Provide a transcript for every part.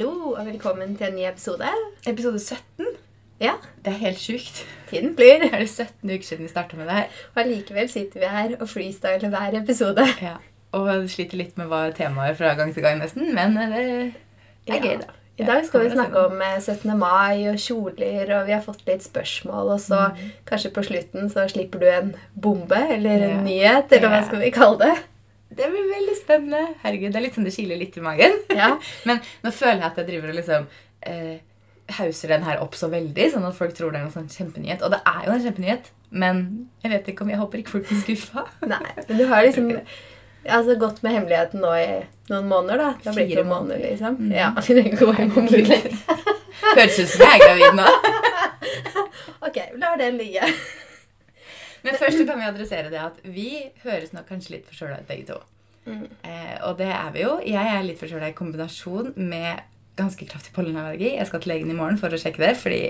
Hallo og velkommen til en ny episode. Episode 17. Ja, Det er helt sjukt. tiden flyr. Er 17 uker siden vi starta med det her? Og allikevel sitter vi her og freestyler hver episode. Ja. Og sliter litt med hva temaet er fra gang til gang, nesten. Men det er Ja. gøy, da. I dag skal vi snakke om eh, 17. mai og kjoler, og vi har fått litt spørsmål. Og så kanskje på slutten så slipper du en bombe eller en nyhet, eller hva skal vi kalle det? Det blir veldig spennende. Herregud, Det er litt sånn det kiler litt i magen. Ja, Men nå føler jeg at jeg driver og liksom eh, hauser den her opp så veldig, sånn at folk tror det er en sånn kjempenyhet. Og det er jo en kjempenyhet, men jeg vet ikke om jeg håper ikke folk blir skuffa. nei, men du har liksom altså, gått med hemmeligheten nå i noen måneder, da. Det har blitt noen måneder, liksom. Mm. Ja, vi trenger ikke gå måneder lenger. Høres ut som jeg er gravid nå. Ok, la den ligge. Men først kan vi adressere det at vi høres nok kanskje litt forkjøla ut begge to. Mm. Eh, og det er vi jo. Jeg er litt forkjøla i kombinasjon med ganske kraftig pollenallergi. Jeg skal til legen i morgen for å sjekke det, fordi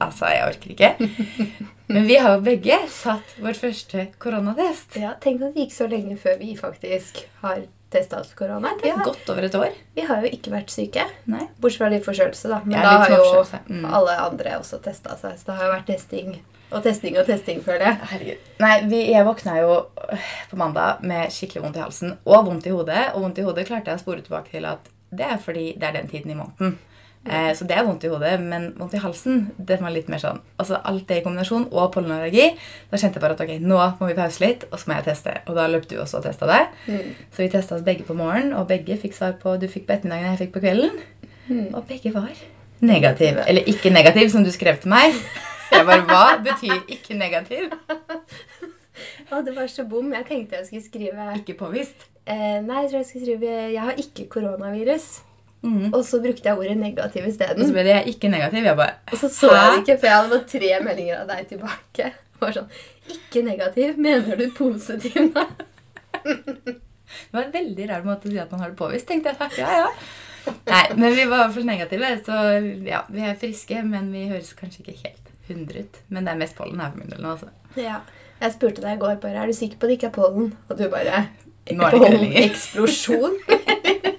altså, jeg orker ikke. Men vi har jo begge tatt vår første koronatest. Ja, Tenk at det gikk så lenge før vi faktisk har testa oss for korona. Det er godt over et år. vi har jo ikke vært syke. Nei. Bortsett fra litt forkjølelse, da. Men Ja, da har jo. Mm. alle andre også testa seg. Så det har jo vært testing og testing og testing, føler jeg. Herregud. Nei, vi, jeg våkna jo øh, på mandag med skikkelig vondt i halsen og vondt i hodet. Og vondt i hodet klarte jeg å spore tilbake til at det er fordi det er den tiden i måneden. Eh, så det er vondt i hodet, men vondt i halsen det var litt mer sånn Altså alt det i kombinasjon og pollenallergi. Da kjente jeg bare at ok, nå må vi pause litt, og så må jeg teste. Og da løp du også og testa deg. Mm. Så vi testa oss begge på morgenen, og begge fikk svar på Du fikk på ettermiddagen, jeg fikk på kvelden. Mm. Og begge var negative. Eller ikke negativ, som du skrev til meg. Jeg bare, Hva betyr ikke negativ? Å, det var så bom. Jeg tenkte jeg skulle skrive Ikke påvist. eh, Nei, jeg tror jeg skulle skrive 'Jeg har ikke koronavirus'. Mhm. Og så brukte jeg ordet negativ Og så ble det ikke negativ. Jeg bare Og så så jeg det ikke, for jeg hadde fått tre meldinger av deg tilbake. Bare var sånn 'Ikke negativ. Mener du positiv nå?' Det var en veldig rar måte å si at man har det påvist. tenkte jeg. Ja, ja. Nei, men vi var i hvert fall negative, så ja, vi er friske, men vi høres kanskje ikke helt 100 ut. Men det er mest pollen her for min del nå, altså. Ja. Jeg spurte deg i går bare 'Er du sikker på at det ikke er pollen?' Og du bare Nå er det ikke det lenger. Eksplosjon.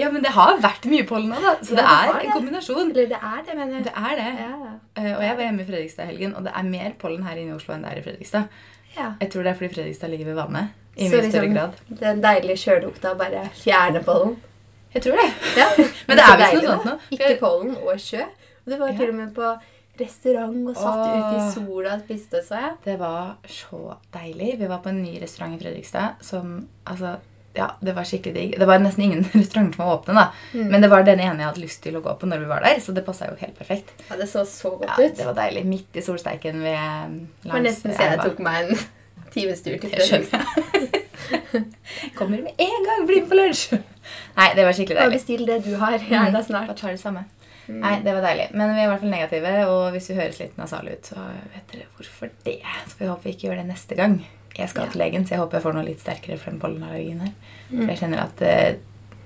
Ja, men det har vært mye pollen nå, da. Så Ja, det er det. en kombinasjon. Eller det er det, mener jeg. Det er det. Ja. Eh, Og jeg var hjemme i Fredrikstad i helgen, og det er mer pollen her inne i Oslo enn det er i Fredrikstad. ja. Jeg tror det er fordi Fredrikstad ligger ved vannet i Så liksom, større grad. Den deilige sjølukta bare fjerner pollen. Jeg tror det. Ja. Men det så er visst noe sånt nå. Ikke pollen og sjø. Og det var til og med på restaurant og satt Åh. ute i sola og spiste, så jeg. Det var så deilig. Vi var på en ny restaurant i Fredrikstad som altså, Ja, det var skikkelig digg. Det var nesten ingen restauranter som var åpne, da. Mm. Men det var den ene jeg hadde lyst til å gå på når vi var der, så det passa jo helt perfekt. Ja, det så så godt Ja, ut. det var deilig. Midt i solsteiken ved Det var nesten så jeg tok meg en times tur til Fredrikstad. Kommer med en gang! Bli med på lunsj! Nei, det var skikkelig deilig. bestill det du har. Jeg er der Bare tar det samme. Nei, det var deilig. Men vi er i hvert fall negative, og hvis vi høres litt nasale ut, så vet dere hvorfor det. Så vi håper vi ikke gjør det neste gang. Jeg skal Ja. til legen, så jeg håper jeg får noe litt sterkere for den pollenallergien her. For jeg kjenner at det,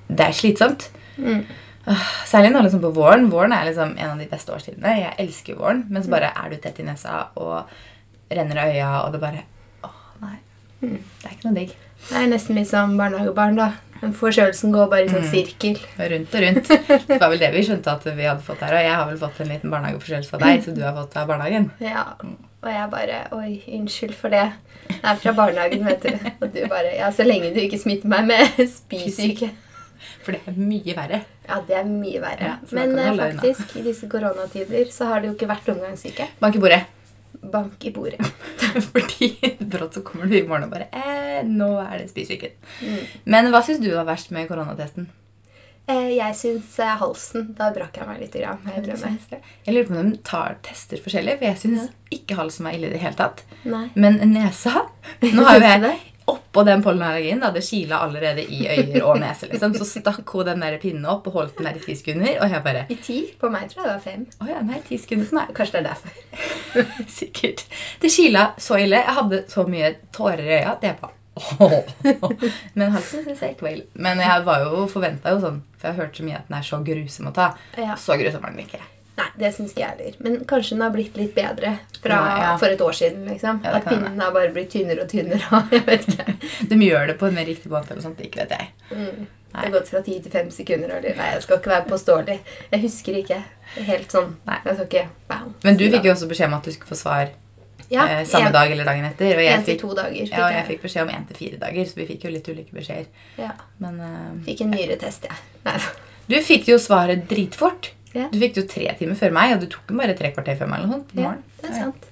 det er slitsomt. Mm. Særlig nå liksom på våren. Våren er liksom en av de beste årstidene. Jeg elsker våren, men så bare er du tett i nesa og renner av øya, og det bare Åh, nei. Det er ikke noe digg. Det er nesten litt som barnehagebarn, da. Forkjølelsen går bare i sånn Mm. sirkel. Rundt og rundt. Det var vel det vi skjønte at vi hadde fått her. Og jeg har vel fått en liten barnehageforkjølelse av deg, så du har fått av barnehagen. Ja. Og jeg bare Oi, unnskyld for det. Jeg er fra barnehagen, vet du. Og du bare Ja, så lenge du ikke smitter meg med spysyke. For det er mye verre. Ja, det er mye verre. Ja, Men eh, faktisk, i disse koronatider så har det jo ikke vært omgangssyke. Bank i bordet. Bank i bordet. Fordi brått så kommer du i morgen og bare eh, Nå er det spysyken. Mm. Men hva syns du var verst med koronatesten? Eh, jeg syns eh, halsen Da brakk jeg meg litt. Grann, jeg. Jeg lurer på om de tar tester forskjellig, for jeg syns ikke halsen var ille i det hele tatt. Nei. Men nesa Nå har jo jeg det? Oppå den pollenallergien, da det kila allerede i øyer og nese, liksom, så stakk hun den der pinnen opp og holdt den der i ti sekunder, og jeg bare I ti? På meg tror jeg det var fem. Å ja, nei, ti sekunder for meg. Kanskje det er derfor. Sikkert. Det kila så ille. Jeg hadde så mye tårer i øya. Det var bare Men halsen syns jeg ikke var ille. Men jeg var jo forventa jo sånn, for jeg har hørt så mye at den er så grusom å ta. Ja. Så grusom var den ikke. Nei, det syns ikke jeg heller. Men kanskje den har blitt litt bedre fra Ja, ja. for et år siden. liksom. Ja, At pinnen har bare blitt tynnere og tynnere. jeg vet ikke. De gjør det på en mer riktig måte eller sånt. Ikke vet jeg. Mm. Det har gått fra 10 til 5 sekunder. Eller, nei, jeg skal ikke være påståelig. Jeg husker ikke helt sånn. Nei. Jeg skal ikke wow, Men du fikk jo også beskjed om at du skulle få svar ja, eh, samme en, dag eller dagen etter. Og jeg en til to dager. Fikk ja, og jeg fikk beskjed om én til fire dager, så vi fikk jo litt ulike beskjeder. Ja, Men eh, fikk en nyretest, jeg. Ja. du fikk jo svaret dritfort. Ja. Du fikk det jo tre timer før meg, og du tok den bare tre kvarter før meg. eller noe sånt ja, det er ja. sant.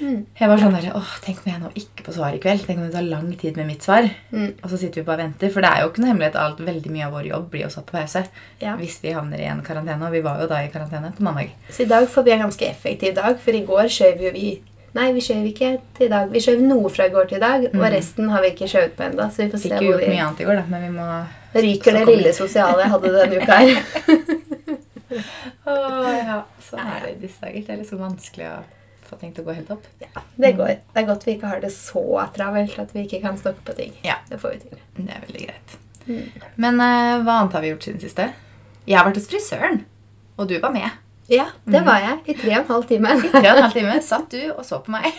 Jeg var sånn der, åh, Tenk om jeg nå ikke får svar i kveld. Tenk om det tar lang tid med mitt svar. Mm. Og så sitter vi bare og venter. For det er jo ikke noe hemmelighet alt. Veldig mye av vår jobb blir jo satt på pause. Ja. Hvis vi havner i en karantene. Og vi var jo da i karantene på mandag. Så i dag får vi en ganske effektiv dag, for i går skjøv jo vi Nei, vi skjøv ikke til i dag. Vi skjøv noe fra i går til i dag, og resten har vi ikke skjøvet på ennå. Så vi får se Mm. Fikk jo hvor gjort mye annet i går, da, men vi må ryker det lille sosiale jeg hadde denne uka her. Åh, ja. Sånn er det i disse dager. Det er liksom vanskelig å få ting til å gå helt opp. Det går. Det er godt vi ikke har det så travelt at vi ikke kan stokke på ting. Ja. Det får vi til. Det er veldig greit. Mm. Men uh, hva annet har vi gjort siden siste? Jeg har vært hos frisøren. Og du var med. Ja, det var jeg. I tre og en halv time. I Tre og en halv time satt du og så på meg.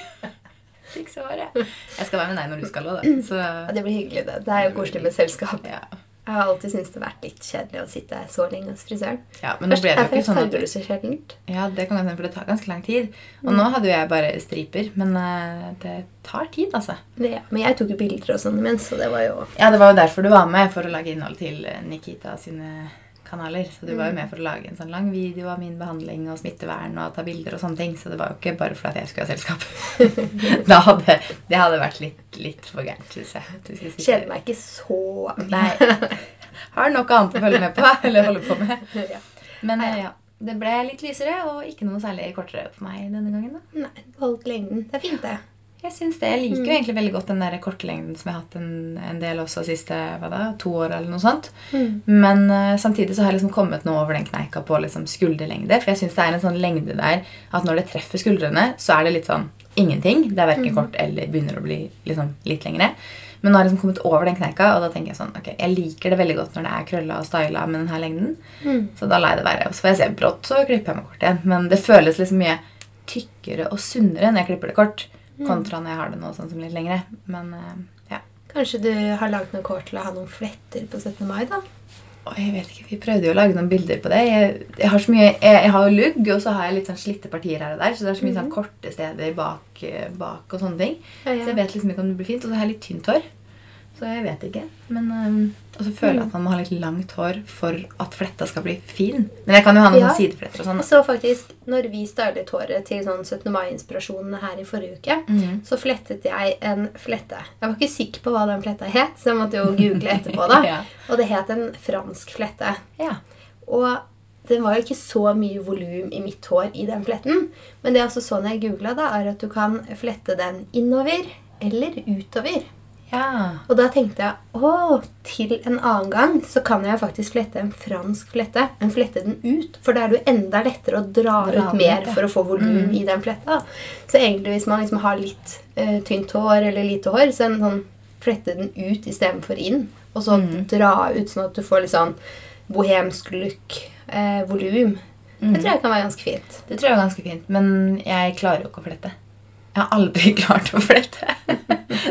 Fikk svaret. Jeg skal være med deg når du skal òg, da. Så Ja, det blir hyggelig, det. Det er jo koselig med selskap. ja. Jeg har alltid syntes det har vært litt kjedelig å sitte så lenge hos frisøren. ja. Men nå ble det jo ikke sånn at du så sjeldent. Ja, det kan hende, for det tar ganske lang tid. Og nå hadde jo jeg bare striper, men eh, det tar tid, altså. Ja. Men jeg tok jo bilder og sånn imens, så det var jo Ja, det var jo derfor du var med, for å lage innhold til eh, Nikita sine kanaler. Så du var jo med for å lage en sånn lang video av min behandling og smittevern og ta bilder og sånne ting. Så det var jo ikke bare fordi jeg skulle ha selskap. hadde, det hadde vært litt, litt for gærent, syns jeg. Kjeder meg ikke så Nei. Har nok annet å følge med på, eller holde på med. Men eh, ja, det ble litt lysere og ikke noe særlig kortere for meg denne gangen. da. Nei, Holdt lengden. Det er fint, det. Jeg syns det. Jeg liker jo egentlig veldig godt den der kortlengden som jeg har hatt en, en del også de siste da, to år. eller noe sånt. Men uh, samtidig så har jeg liksom kommet nå over den kneika på liksom skulderlengde. For jeg syns det er en sånn lengde der at når det treffer skuldrene, så er det litt sånn ingenting. Det er verken kort eller begynner å bli liksom litt lengre. Men nå har jeg liksom kommet over den kneika, og da tenker jeg sånn, ok, jeg liker det veldig godt når det er krølla og styla med denne lengden. Så da lar jeg det være. Og så får jeg se brått, så klipper jeg meg kort igjen. Men det føles liksom mye tykkere og sunnere når jeg klipper det kort, kontra når jeg har det nå sånn som litt lengre. Men eh, ja. Kanskje du har lagd noe kort til å ha noen fletter på 17. mai, da? Og jeg vet ikke, Vi prøvde jo å lage noen bilder på det. Jeg, jeg har så mye, jeg, jeg har jo lugg, og så har jeg litt sånn slitte partier her og der. Så det er så mye sånn korte steder bak, eh, bak og sånne ting. Ja, ja. Så jeg vet liksom ikke om det blir fint. Og så har jeg litt tynt hår. Så jeg vet ikke. Men, eh, og så føler jeg at man må ha litt langt hår for at fletta skal bli fin. Men jeg kan jo ha noen Ja. sidefletter og sånn. Og så faktisk, når vi stylet håret til sånn 17. mai-inspirasjonene her i forrige uke, mm. så flettet jeg en flette. Jeg var ikke sikker på hva den fletta het, så jeg måtte jo google etterpå. da. Ja. Og det het en fransk flette. Ja. Og det var jo ikke så mye volum i mitt hår i den fletten. Men det jeg også så når jeg googla, er at du kan flette den innover eller utover. Ja. Og da tenkte jeg å, til en annen gang så kan jeg faktisk flette en fransk flette, men flette den ut. For da er det jo enda lettere å dra, Dra ut mer for å få volum i den fletta. Så egentlig hvis man liksom har litt uh, tynt hår eller lite hår, så en sånn flette den ut istedenfor inn. Og så dra ut sånn at du får litt sånn bohemsk look, eh, volum. Det tror jeg kan være ganske fint. Det tror jeg er ganske fint, men jeg klarer jo ikke å flette. Jeg har aldri klart å flette.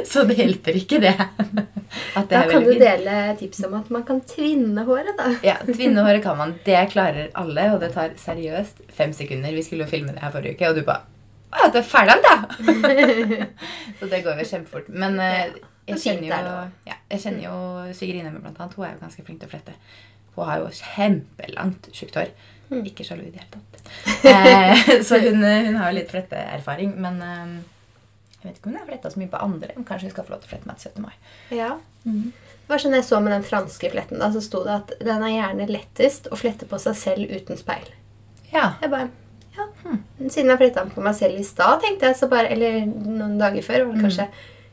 Så det hjelper ikke, det. Det Da kan du dele tips om at man kan tvinne håret, da. Ja, tvinne håret kan man. Det klarer alle, og det tar seriøst fem sekunder. Vi skulle jo filme det her forrige uke, og du bare Å, du er ferdig, da! Så det går jo kjempefort. Men eh, jeg kjenner er jo, ja, jeg kjenner jo Sigrid mi, blant annet. Hun er jo ganske flink til å flette. Hun har jo kjempelangt, tjukt hår. Mm. Ikke sjalu i det hele tatt. Eh, så hun, hun har jo litt fletteerfaring. Men eh, jeg vet ikke om hun har fletta så mye på andre. Men kanskje hun skal få lov til å flette meg til 17. mai. Ja. Det var sånn jeg så med den franske fletten. da, Så sto det at den er gjerne lettest å flette på seg selv uten speil. Ja. Jeg bare, ja, Siden jeg fletta den på meg selv i stad, tenkte jeg, så bare, eller noen dager før, det kanskje,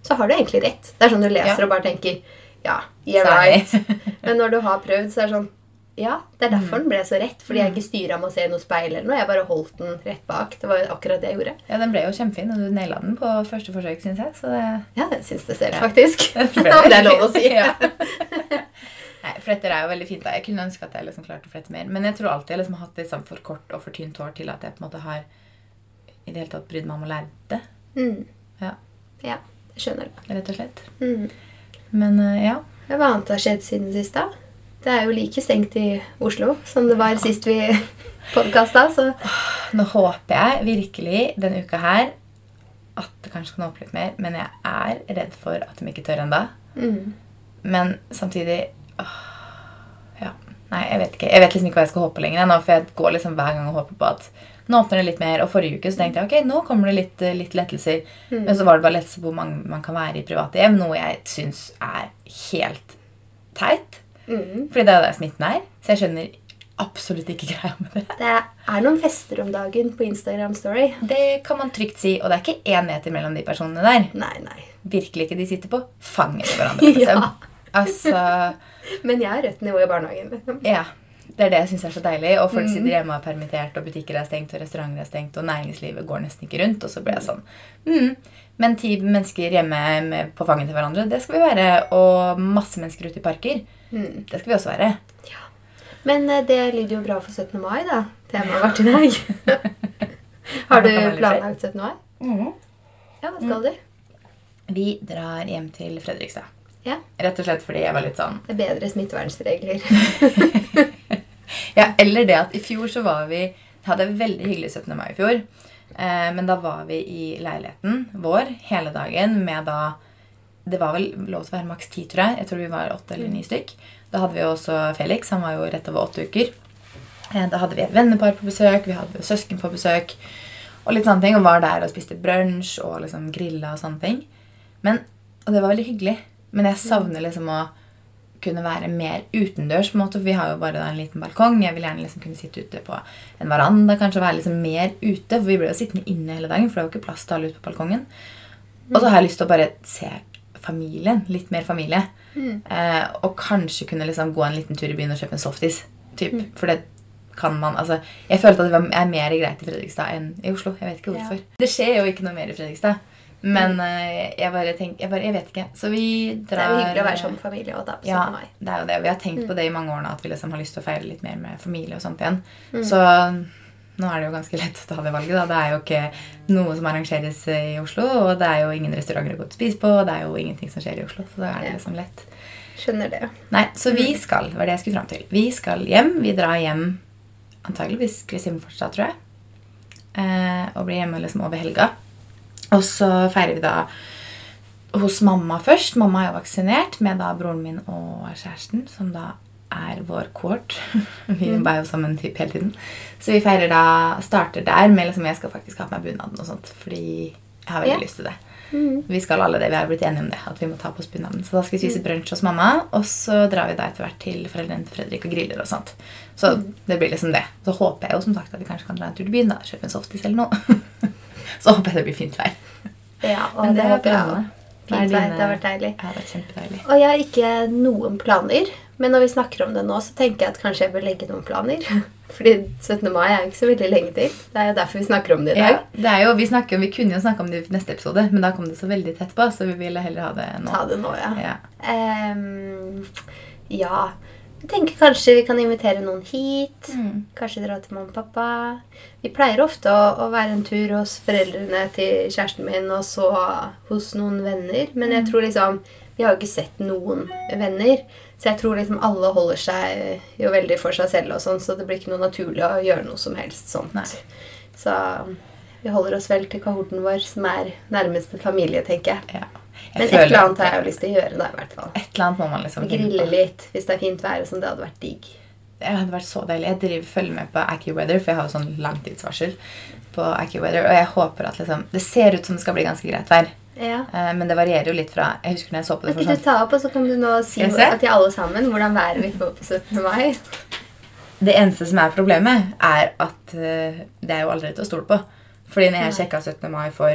så har du egentlig rett. Det er sånn du leser Ja. og bare tenker ja, you're right. Men når du har prøvd, så er det sånn ja, det er derfor den ble så rett. Fordi jeg ikke styra med å se noe speil eller noe. Jeg bare holdt den rett bak. Det var akkurat det jeg gjorde. ja, den ble jo kjempefin, og du naila den på første forsøk, syns jeg. Så det Ja, jeg syns det selv, faktisk. det er lov å si. Ja. Nei, Fletter er jo veldig fint. da. Jeg kunne ønske at jeg liksom klarte å flette mer. Men jeg tror alltid jeg liksom har hatt litt sånn for kort og for tynt hår til at jeg på en måte har i det hele tatt brydd meg om å lære det. Mm. Ja, Ja, jeg skjønner det. rett og slett. Mm. Men eh, ja. Hva annet har skjedd siden sist, da? Det er jo like stengt i Oslo som det var sist vi podkasta, så Nå håper jeg virkelig denne uka her at det kanskje kan åpne litt mer, men jeg er redd for at de ikke tør ennå. mm. Men samtidig åh, Ja. Nei, jeg vet ikke. Jeg vet liksom ikke hva jeg skal håpe lenger nå, for jeg går liksom hver gang og håper på at nå åpner det litt mer. Og forrige uke så tenkte jeg ok, nå kommer det litt, eh, litt lettelser. Men så var det bare lettelse på hvor mange man kan være i private hjem, noe jeg syns er helt teit. Mm. Fordi det er jo der smitten er. Så jeg skjønner absolutt ikke greia med det. Det er noen fester om dagen på Instagram Story. Det kan man trygt si, og det er ikke én meter mellom de personene der. Nei, nei. Virkelig ikke. De sitter på fanget til hverandre. Liksom. Ja. Altså, Men jeg er rødt nivå i barnehagen. Liksom. ja. Det er det jeg syns er så deilig. Og folk sitter hjemme og er permittert, og butikker er stengt, og restauranter er stengt, og næringslivet går nesten ikke rundt. Og så blir jeg sånn mm, Men ti mennesker hjemme på fanget til hverandre, det skal vi være. Og masse mennesker ute i parker. Mm. Det skal vi også være. Men eh, det lyder jo bra for 17. mai, da. Temaet vårt i dag. Har du planlagt 17. mai? Ja, hva skal du? Vi drar hjem til Fredrikstad. Ja. Rett og slett fordi jeg var litt sånn Det er bedre smittevernregler. Ja, eller det at i fjor så var vi hadde en veldig hyggelig 17. mai i fjor. Eh, men da var vi i leiligheten vår hele dagen med da Det var vel lov til å være maks ti, tror jeg. Jeg tror vi var åtte eller ni stykk. Da hadde vi også Felix. Han var jo rett over åtte uker. Eh, da hadde vi et vennepar på besøk, vi hadde søsken på besøk. Og litt sånne ting, og var der og spiste brunsj og liksom grilla og sånne ting. Men, og det var veldig hyggelig. Men jeg savner liksom å kunne være mer utendørs. på en måte, for Vi har jo bare en liten balkong. Jeg vil gjerne liksom kunne sitte ute på en veranda. kanskje være liksom mer ute, For vi ble jo sittende inne hele dagen, for det var jo ikke plass til alle ute på balkongen. Og så har jeg lyst til å bare se familien. Litt mer familie. Eh, og kanskje kunne liksom gå en liten tur i byen og kjøpe en softis. Typ. For det kan man, altså, Jeg følte at det var, er mer greit i Fredrikstad enn i Oslo. Jeg vet ikke Ja. hvorfor. Det skjer jo ikke noe mer i Fredrikstad. Men eh, jeg bare tenker, jeg, bare, jeg vet ikke. Så vi drar Det er jo hyggelig å være med familie og da på ja, mai. det er jo det. Vi har tenkt på det i mange år nå, at vi liksom har lyst til å feire litt mer med familie og sånt igjen. Mm. Så nå er det jo ganske lett å ta det valget. da. Det er jo ikke noe som arrangeres i Oslo, og det er jo ingen restauranter å gå ut og spise på, og det er jo ingenting som skjer i Oslo. Så da er det liksom lett. Skjønner det. Nei, så vi Mm. skal, var det jeg skulle fram til. Vi skal hjem. Vi drar hjem antageligvis Kristin fortsatt, tror jeg. Eh, og blir hjemme liksom over helga. Og så feirer vi da hos mamma først. Mamma er jo vaksinert med da broren min og kjæresten, som da er vår cohort. Vi Mm. er jo sammen typ hele tiden. Så vi feirer da, starter der med liksom Jeg skal faktisk ha på meg bunaden og sånt, fordi jeg har veldig Ja. lyst til det. Mm. Vi skal alle det, vi har blitt enige om det, at vi må ta på oss bunaden. Så da skal vi spise brunsj hos mamma, og så drar vi da etter hvert til foreldrene til Fredrik og griller og sånt. Så det blir liksom det. Så håper jeg jo som sagt at vi kanskje kan dra en tur til byen, da, kjøpe en softis eller noe. så håper jeg det blir fint vær. Ja, og Men det det er bra. planene. Fint vær. Det har vært deilig. Ja, det har vært kjempedeilig. Og jeg har ikke noen planer, men når vi snakker om det nå, så tenker jeg at kanskje jeg bør legge noen planer. Fordi 17. mai er jo ikke så veldig lenge til. Det er jo derfor vi snakker om det i Ja, dag. det er jo, vi, snakker, vi kunne jo snakke om det i neste episode, men da kom det så veldig tett på, så vi ville heller ha det nå. Ta det nå, ja. Ja. Um, ja. Jeg tenker kanskje vi kan invitere noen hit. Mm. Kanskje dra til mamma og pappa. Vi pleier ofte å, å være en tur hos foreldrene til kjæresten min, og så hos noen venner. Men jeg tror liksom Vi har jo ikke sett noen venner. Så jeg tror liksom alle holder seg jo veldig for seg selv, og sånn, så det blir ikke noe naturlig å gjøre noe som helst sånt. Nei. Så vi holder oss vel til kohorten vår, som er nærmeste familie, tenker jeg. ja. Jeg Men et eller annet har jeg jo lyst til å gjøre, da, i hvert fall. Et eller annet må man liksom Grille litt hvis det er fint vær og sånn. Det hadde vært digg. Det hadde vært så deilig. Jeg driver, følger med på AccuWeather, for jeg har jo sånn langtidsvarsel på AccuWeather, og jeg håper at liksom Det ser ut som det skal bli ganske greit vær, Ja. eh, men det varierer jo litt fra Jeg husker når jeg så på det for ikke du sånn ta opp, og så kan du nå si at til alle sammen hvordan været vi gå på 17. mai? Det eneste som er problemet, er at eh, det er jo aldri til å stole på. Fordi når jeg sjekka 17. mai for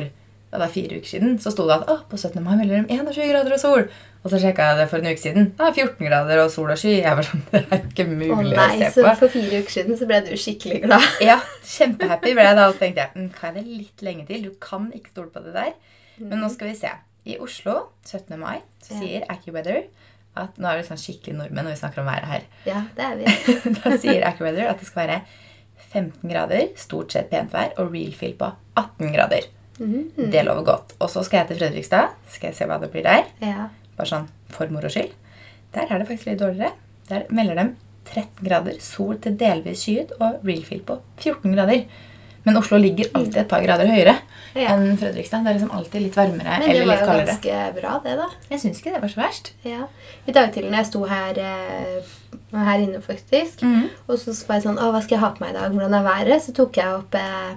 det var fire uker siden, så sto det at på 17. mai melder de 21 grader og sol. Og så sjekka jeg det for en uke siden. Ja, 14 grader og sol og sky. Jeg var sånn, Det er ikke mulig Å nei, å se så på. for fire uker siden så ble du skikkelig glad. Ja, kjempehappy ble jeg da. Og så tenkte jeg hva kan jeg det litt lenge til. Du kan ikke stole på det der. Men nå skal vi se. I Oslo 17. mai så sier AccuWeather at Nå er vi sånn skikkelig nordmenn når vi snakker om været her. Ja, det er vi. da sier AccuWeather at det skal være 15 grader, stort sett pent vær, og real feel på 18 grader. Mhm. Det lover godt. Og så skal jeg til Fredrikstad. Skal jeg se hva det blir der. Ja. Bare sånn for moro skyld. Der er det faktisk litt dårligere. der melder de 13 grader, sol til delvis skyet og real feel på 14 grader. Men Oslo ligger alltid et par grader høyere Ja. enn Fredrikstad. Det er liksom alltid litt varmere Men det var jo ganske bra, det, da. Jeg syns ikke det var så verst. Ja. I dag tidlig når jeg sto her, eh, her inne, faktisk, mm. og så var jeg sånn Å, hva skal jeg ha på meg i dag? Hvordan er været? Så tok jeg opp eh,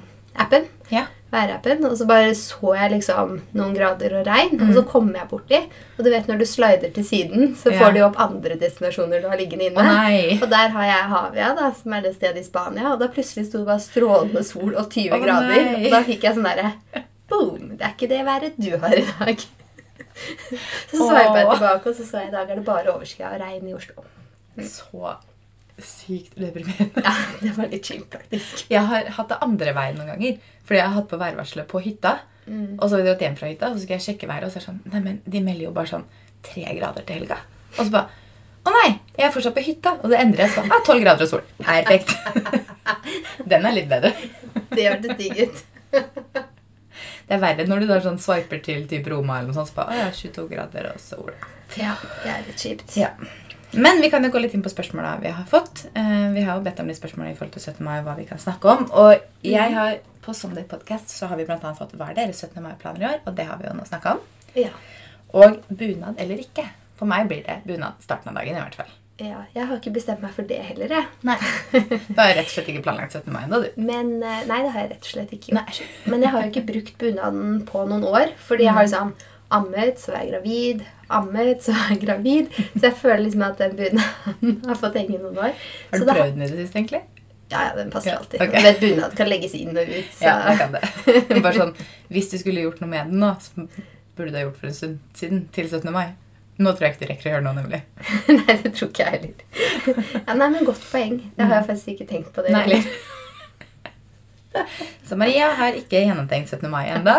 appen. Ja. Værappen, og så bare så jeg liksom noen grader og regn, og så kommer jeg borti. Og du vet når du slider til siden, så Ja. får du opp andre destinasjoner du har liggende inne. Oh! Og der har jeg Havia, da, som er det stedet i Spania. Og da plutselig sto det bare strålende sol og 20 oh, grader. nei. Og da fikk jeg sånn derre Boom! Det er ikke det været du har i dag. Så så jeg bare tilbake, og så så jeg i dag er det bare overskya og regn i Oslo. Så sykt deprimerende. Ja, det var litt chill, faktisk. Jeg har hatt det andre veien noen ganger. Fordi jeg har hatt på værvarselet på hytta. Mm. Og så har vi dratt hjem fra hytta, og så skal jeg sjekke været, og så er det sånn Neimen, de melder jo bare sånn tre grader til helga. Og så bare Å nei! Jeg er fortsatt på hytta. Og det endrer jeg sånn. Ja, 12 grader og sol. Perfekt. Den er litt bedre. Det hørtes digg ut. Det er verre når du da sånn swiper til typ Roma eller noe sånt. Så bare, å ja, 22 grader og sol. Ja, det er litt kjipt. Ja. Men vi kan jo gå litt inn på spørsmåla vi har fått. Eh, vi har jo bedt om litt spørsmål i forhold til 17. mai hva vi kan snakke om. Og jeg har, på Sunday Podcast så har vi annet fått hva er deres 17. mai-planer i år. Og det har vi jo nå snakka om. Ja. Og bunad eller ikke. For meg blir det bunad starten av dagen i hvert fall. ja. Jeg har ikke bestemt meg for det heller, jeg. Nei. Du har rett og slett ikke planlagt 17. mai ennå, du. Men eh, Nei, det har jeg rett og slett ikke gjort. Nei. Men jeg har jo ikke brukt bunaden på noen år. Fordi jeg har liksom ammet, så var jeg gravid. Ammet, så var jeg gravid. Så jeg føler liksom at den bunaden har fått henge noen år. Har du prøvd den i det siste, egentlig? Ja, ja, den passer Ja, alltid. Okay. Men Bunad kan legges inn og ut. Så. Ja, det kan det. Bare sånn, Hvis du skulle gjort noe med den nå, så burde du ha gjort for en stund siden. Til 17. mai. Nå tror jeg ikke du rekker å gjøre noe, nemlig. nei, det tror ikke jeg heller. Ja, nei, men Godt poeng. Det har jeg faktisk ikke tenkt på. det Nei. heller. Så Maria har ikke gjennomtenkt 17. mai ennå.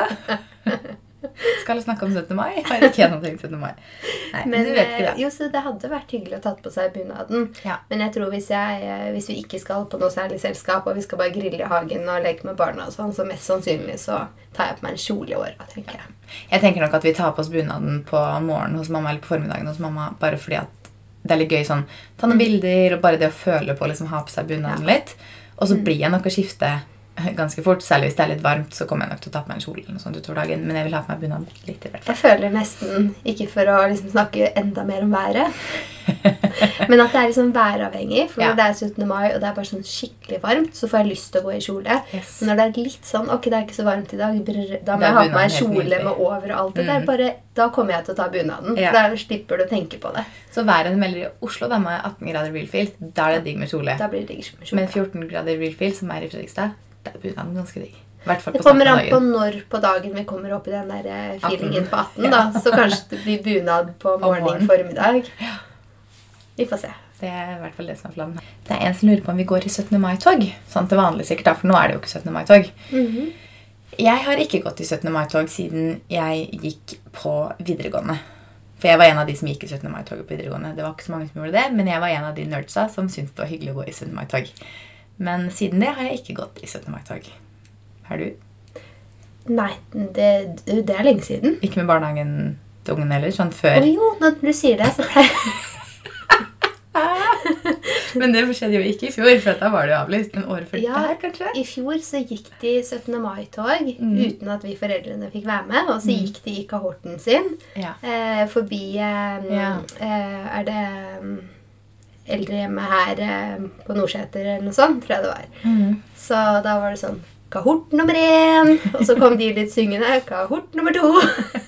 Skal snakke om 17. mai. Har ikke gjennomtenkt 17. mai. Nei, Men du vet ikke eh, det. jo, så det hadde vært hyggelig å tatt på seg bunaden. Ja. Men jeg tror hvis, jeg, eh, hvis vi ikke skal på noe særlig selskap, og vi skal bare grille i hagen og leke med barna, og sånn, så mest sannsynlig så tar jeg på meg en kjole i åra, tenker jeg. Jeg tenker nok at vi tar på oss bunaden på morgenen hos mamma eller på formiddagen hos mamma bare fordi at det er litt gøy sånn Ta noen bilder og bare det å føle på å liksom ha på seg bunaden litt. Og så blir jeg nok å skifte ganske fort. Særlig hvis det er litt varmt, så kommer jeg nok til å ta på meg en kjole eller noe sånt utover dagen. Men jeg vil ha på meg bunad litt i hvert fall. Jeg føler nesten, ikke for å liksom snakke enda mer om været, men at det er liksom væravhengig. For Ja. når det er 17. mai og det er bare sånn skikkelig varmt, så får jeg lyst til å gå i kjole. Yes. Men når det er litt sånn Ok, det er ikke så varmt i dag, brr, da må Da jeg ha på meg kjole med over og alt det der. Mm. Bare, da kommer jeg til å ta bunaden. Ja. Da slipper du å tenke på det. Så været melder i Oslo da med 18 grader real feel. Da er det digg med kjole. Da blir det digg med kjole. Men 14 grader real feel, som er i Fredrikstad, er bunaden ganske digg. Det kommer an på når på dagen vi kommer opp i den der feelingen 18. feelingen på 18. Ja. da. Så kanskje det blir bunad på morgen, formiddag. Vi får se. Det er i hvert fall det som er planen. Det er en som lurer på om vi går i 17. mai-tog. Sånn til vanlig sikkert, da, for nå er det jo ikke 17. mai-tog. Mhm. Jeg har ikke gått i 17. mai-tog siden jeg gikk på videregående. For jeg var en av de som gikk i 17. mai-toget på videregående. Det var ikke så mange som gjorde det, men jeg var en av de nerdsa som syntes det var hyggelig å gå i 17. mai-tog. Men siden det har jeg ikke gått i 17. mai-tog. Har du? Nei, det, det er lenge siden. Ikke med barnehagen til ungen heller? Sånn før? før? jo, når du sier det, så pleier Men det skjedde jo ikke i fjor, for da var det jo avlyst. Men året før Ja. der, kanskje? I fjor så gikk de 17. mai-tog Mm. uten at vi foreldrene fikk være med. Og så gikk de i kahorten sin Ja. eh, forbi eh, Ja. eh, Er det mm, eldrehjemmet her eh, på Nordseter eller noe sånt, tror jeg det var. Mm. Så da var det sånn Kahort nummer én! Og så kom de litt syngende. Kahort nummer to!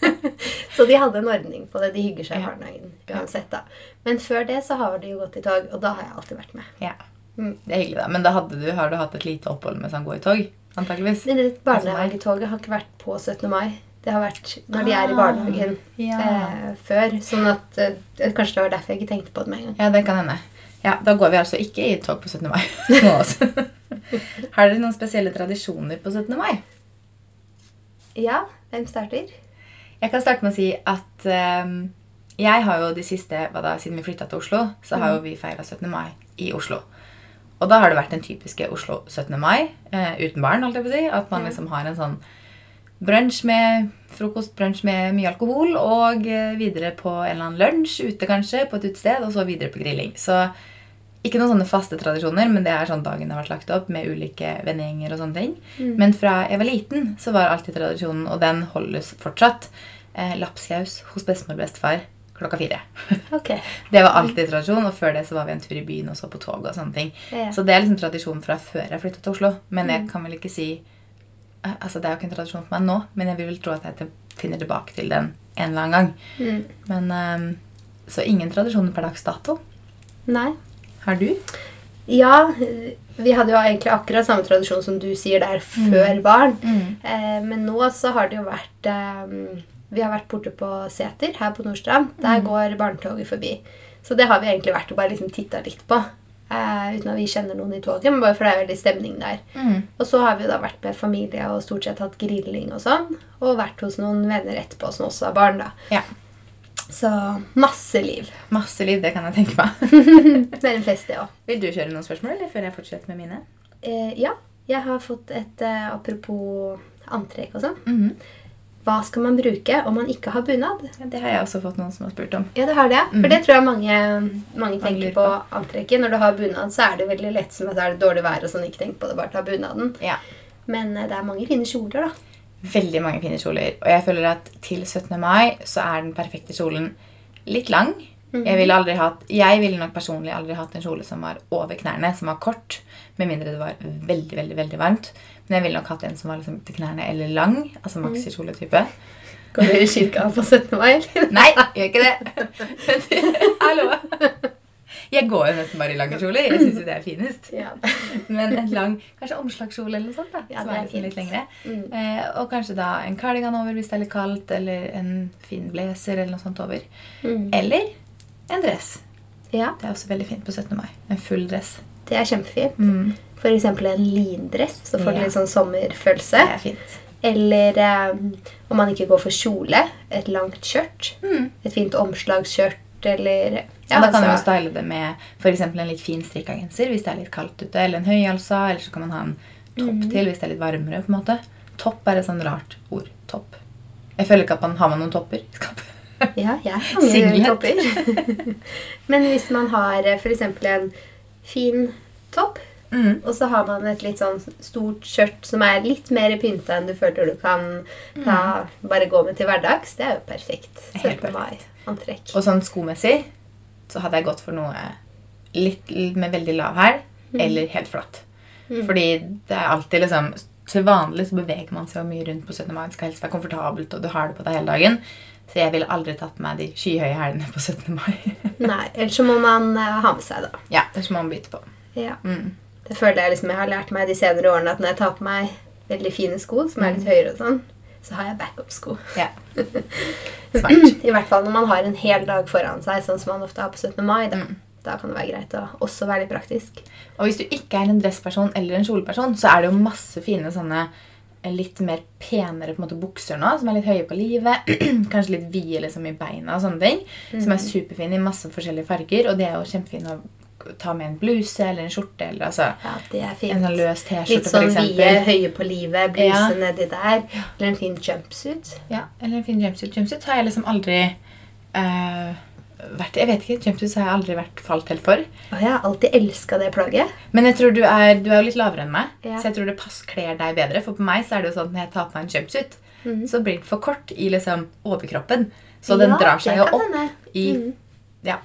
så de hadde en ordning på det. De hygger seg i Ja. barnehagen uansett. da. Men før det så har de jo gått i tog, og da har jeg alltid vært med. ja. Mm. Det er hyggelig, da. Men da hadde du, har du hatt et lite opphold mens han går i tog? Antakeligvis. Men det barnehagetoget har ikke vært på 17. mai. Det har vært når de er i Ah, barnehagen Ja. eh, før. Sånn at eh, Kanskje det var derfor jeg ikke tenkte på det med en gang. ja, det kan hende. Ja, Da går vi altså ikke i tog på 17. mai. Har dere noen spesielle tradisjoner på 17. mai? Ja, hvem starter? Jeg kan starte med å si at ehm, jeg har jo de siste, hva da, siden vi flytta til Oslo, så har jo vi feira 17. mai i Oslo. Og da har det vært den typiske Oslo 17. mai, eh, uten barn, holdt jeg på å si. At man liksom har en sånn brunsj med frokost, brunsj med mye alkohol, og eh, videre på en eller annen lunsj ute, kanskje, på et utested, og så videre på grilling. Så ikke noen sånne faste tradisjoner, men det er sånn dagen har vært lagt opp med ulike vennegjenger og sånne ting. Men fra jeg var liten, så var alltid tradisjonen, og den holdes fortsatt, eh, lapskaus hos bestemor og bestefar klokka fire. Okay. Det var alltid tradisjon, og før det så var vi en tur i byen og så på tog og sånne ting. Ja. Så det er liksom tradisjon fra før jeg flyttet til Oslo. Men jeg kan vel ikke si Altså, det er jo ikke en tradisjon for meg nå, men jeg vil tro at jeg finner tilbake til den en eller annen gang. Mm. Men um, Så ingen tradisjoner per dags dato. Nei. Har du? Ja, vi hadde jo egentlig akkurat samme tradisjon som du sier der før barn. Mm. Eh, men nå så har det jo vært eh, Vi har vært borte på Seter her på Nordstrand. Der går barnetoget forbi. Så det har vi egentlig vært og bare liksom titta litt på. Eh, uten at vi kjenner noen i toget, men bare for det er veldig stemning der. Mm. Og så har vi da vært med familie og stort sett hatt grilling og sånn. Og vært hos noen venner etterpå som også har barn, da. Ja. Så masse liv. Masse liv, det kan jeg tenke meg. Det er en fest, det òg. Vil du kjøre noen spørsmål, eller før jeg fortsetter med mine? Eh, ja, jeg har fått et eh, apropos antrekk og sånn. Mhm. Hva skal man bruke om man ikke har bunad? Ja, det har jeg også fått noen som har spurt om. Ja, det har det. For Mhm. det tror jeg mange, mange tenker på. antrekket. Når du har bunad, så er det veldig lett som at det er dårlig vær og sånn. Ikke tenk på det, bare ta bunaden. Ja. Men eh, det er mange fine kjoler, da. Veldig mange fine kjoler. Og jeg føler at til 17. mai så er den perfekte kjolen litt lang. Jeg ville aldri hatt, jeg ville nok personlig aldri hatt en kjole som var over knærne, som var kort. Med mindre det var veldig veldig, veldig varmt. Men jeg ville nok hatt en som var liksom til knærne eller lang. Altså maxikjoletype. Går du i kirka på 17. mai, eller? Nei, gjør ikke det. Hallo. Jeg går jo nesten bare i lange kjoler. Jeg syns jo det er finest. Ja. Men en lang kanskje omslagskjole eller noe sånt. da, Ja, som er er liksom litt lengre. Mm. Eh, og kanskje da en cardigan over hvis det er litt kaldt, eller en fin blazer eller noe sånt over. Mm. Eller en dress. ja, Det er også veldig fint på 17. mai. En full dress. det er kjempefint. Mm. For eksempel en lindress, så får du Ja. litt sånn sommerfølelse. Det er fint. Eller um, om man ikke går for kjole, et langt skjørt. Mm. Et fint omslagsskjørt, eller Ja, da kan du jo altså- style det med for eksempel en litt fin strikka genser hvis det er litt kaldt ute, eller en høyhalsa, eller så kan man ha en topp Mm. til hvis det er litt varmere. på en måte. Topp er et sånn rart ord. Topp. Jeg føler ikke at man har med noen topper i skapet. Ja, jeg har mange topper. Men hvis man har f.eks. for eksempel en fin topp, Mm. og så har man et litt sånn stort skjørt som er litt mer pynta enn du føler du kan ta, bare gå med til hverdags, det er jo perfekt. Mm. 17. mai-antrekk. Og sånn skomessig så hadde jeg gått for noe litt med veldig lav hæl, Mm. eller helt flatt. Fordi det er alltid liksom Til vanlig så beveger man seg mye rundt på 17. mai. Det skal helst være komfortabelt, og du har det på deg hele dagen. Så jeg ville aldri tatt på meg de skyhøye hælene på 17. mai. Nei, ellers så må man eh, ha med seg, da. ja, ellers må man bytte på. Ja. Mm. Det føler jeg liksom jeg har lært meg de senere årene at når jeg tar på meg veldig fine sko som er litt høyere og sånn, så har jeg backup-sko. Ja. Smart. I hvert fall når man har en hel dag foran seg, sånn som man ofte har på 17. mai. Da, Mm. da kan det være greit å også være litt praktisk. Og hvis du ikke er en dressperson eller en kjoleperson, så er det jo masse fine sånne litt mer penere på en måte bukser nå, som er litt høye på livet. Kanskje litt vide liksom i beina og sånne ting. Som er superfine i masse forskjellige farger. Og det er jo kjempefint å ta med en bluse eller en skjorte eller altså Ja, det er en fint. sånn løs Litt T-skjorte, sånn for vide, høye på livet, bluse Ja. nedi der. Eller en fin jumpsuit. Ja, eller en fin jumpsuit. Jumpsuit har jeg liksom aldri eh, vært Jeg vet ikke, jumpsuits har jeg aldri vært falt helt for. Og jeg har alltid elska det plagget. Men jeg tror du er, du er litt lavere enn meg, Ja. så jeg tror det pass kler deg bedre. For på meg så er det jo sånn at når jeg tar på meg en jumpsuit, Mhm. så blir den for kort i liksom overkroppen. Så den Ja, drar seg jo opp denne. i Mhm. Ja.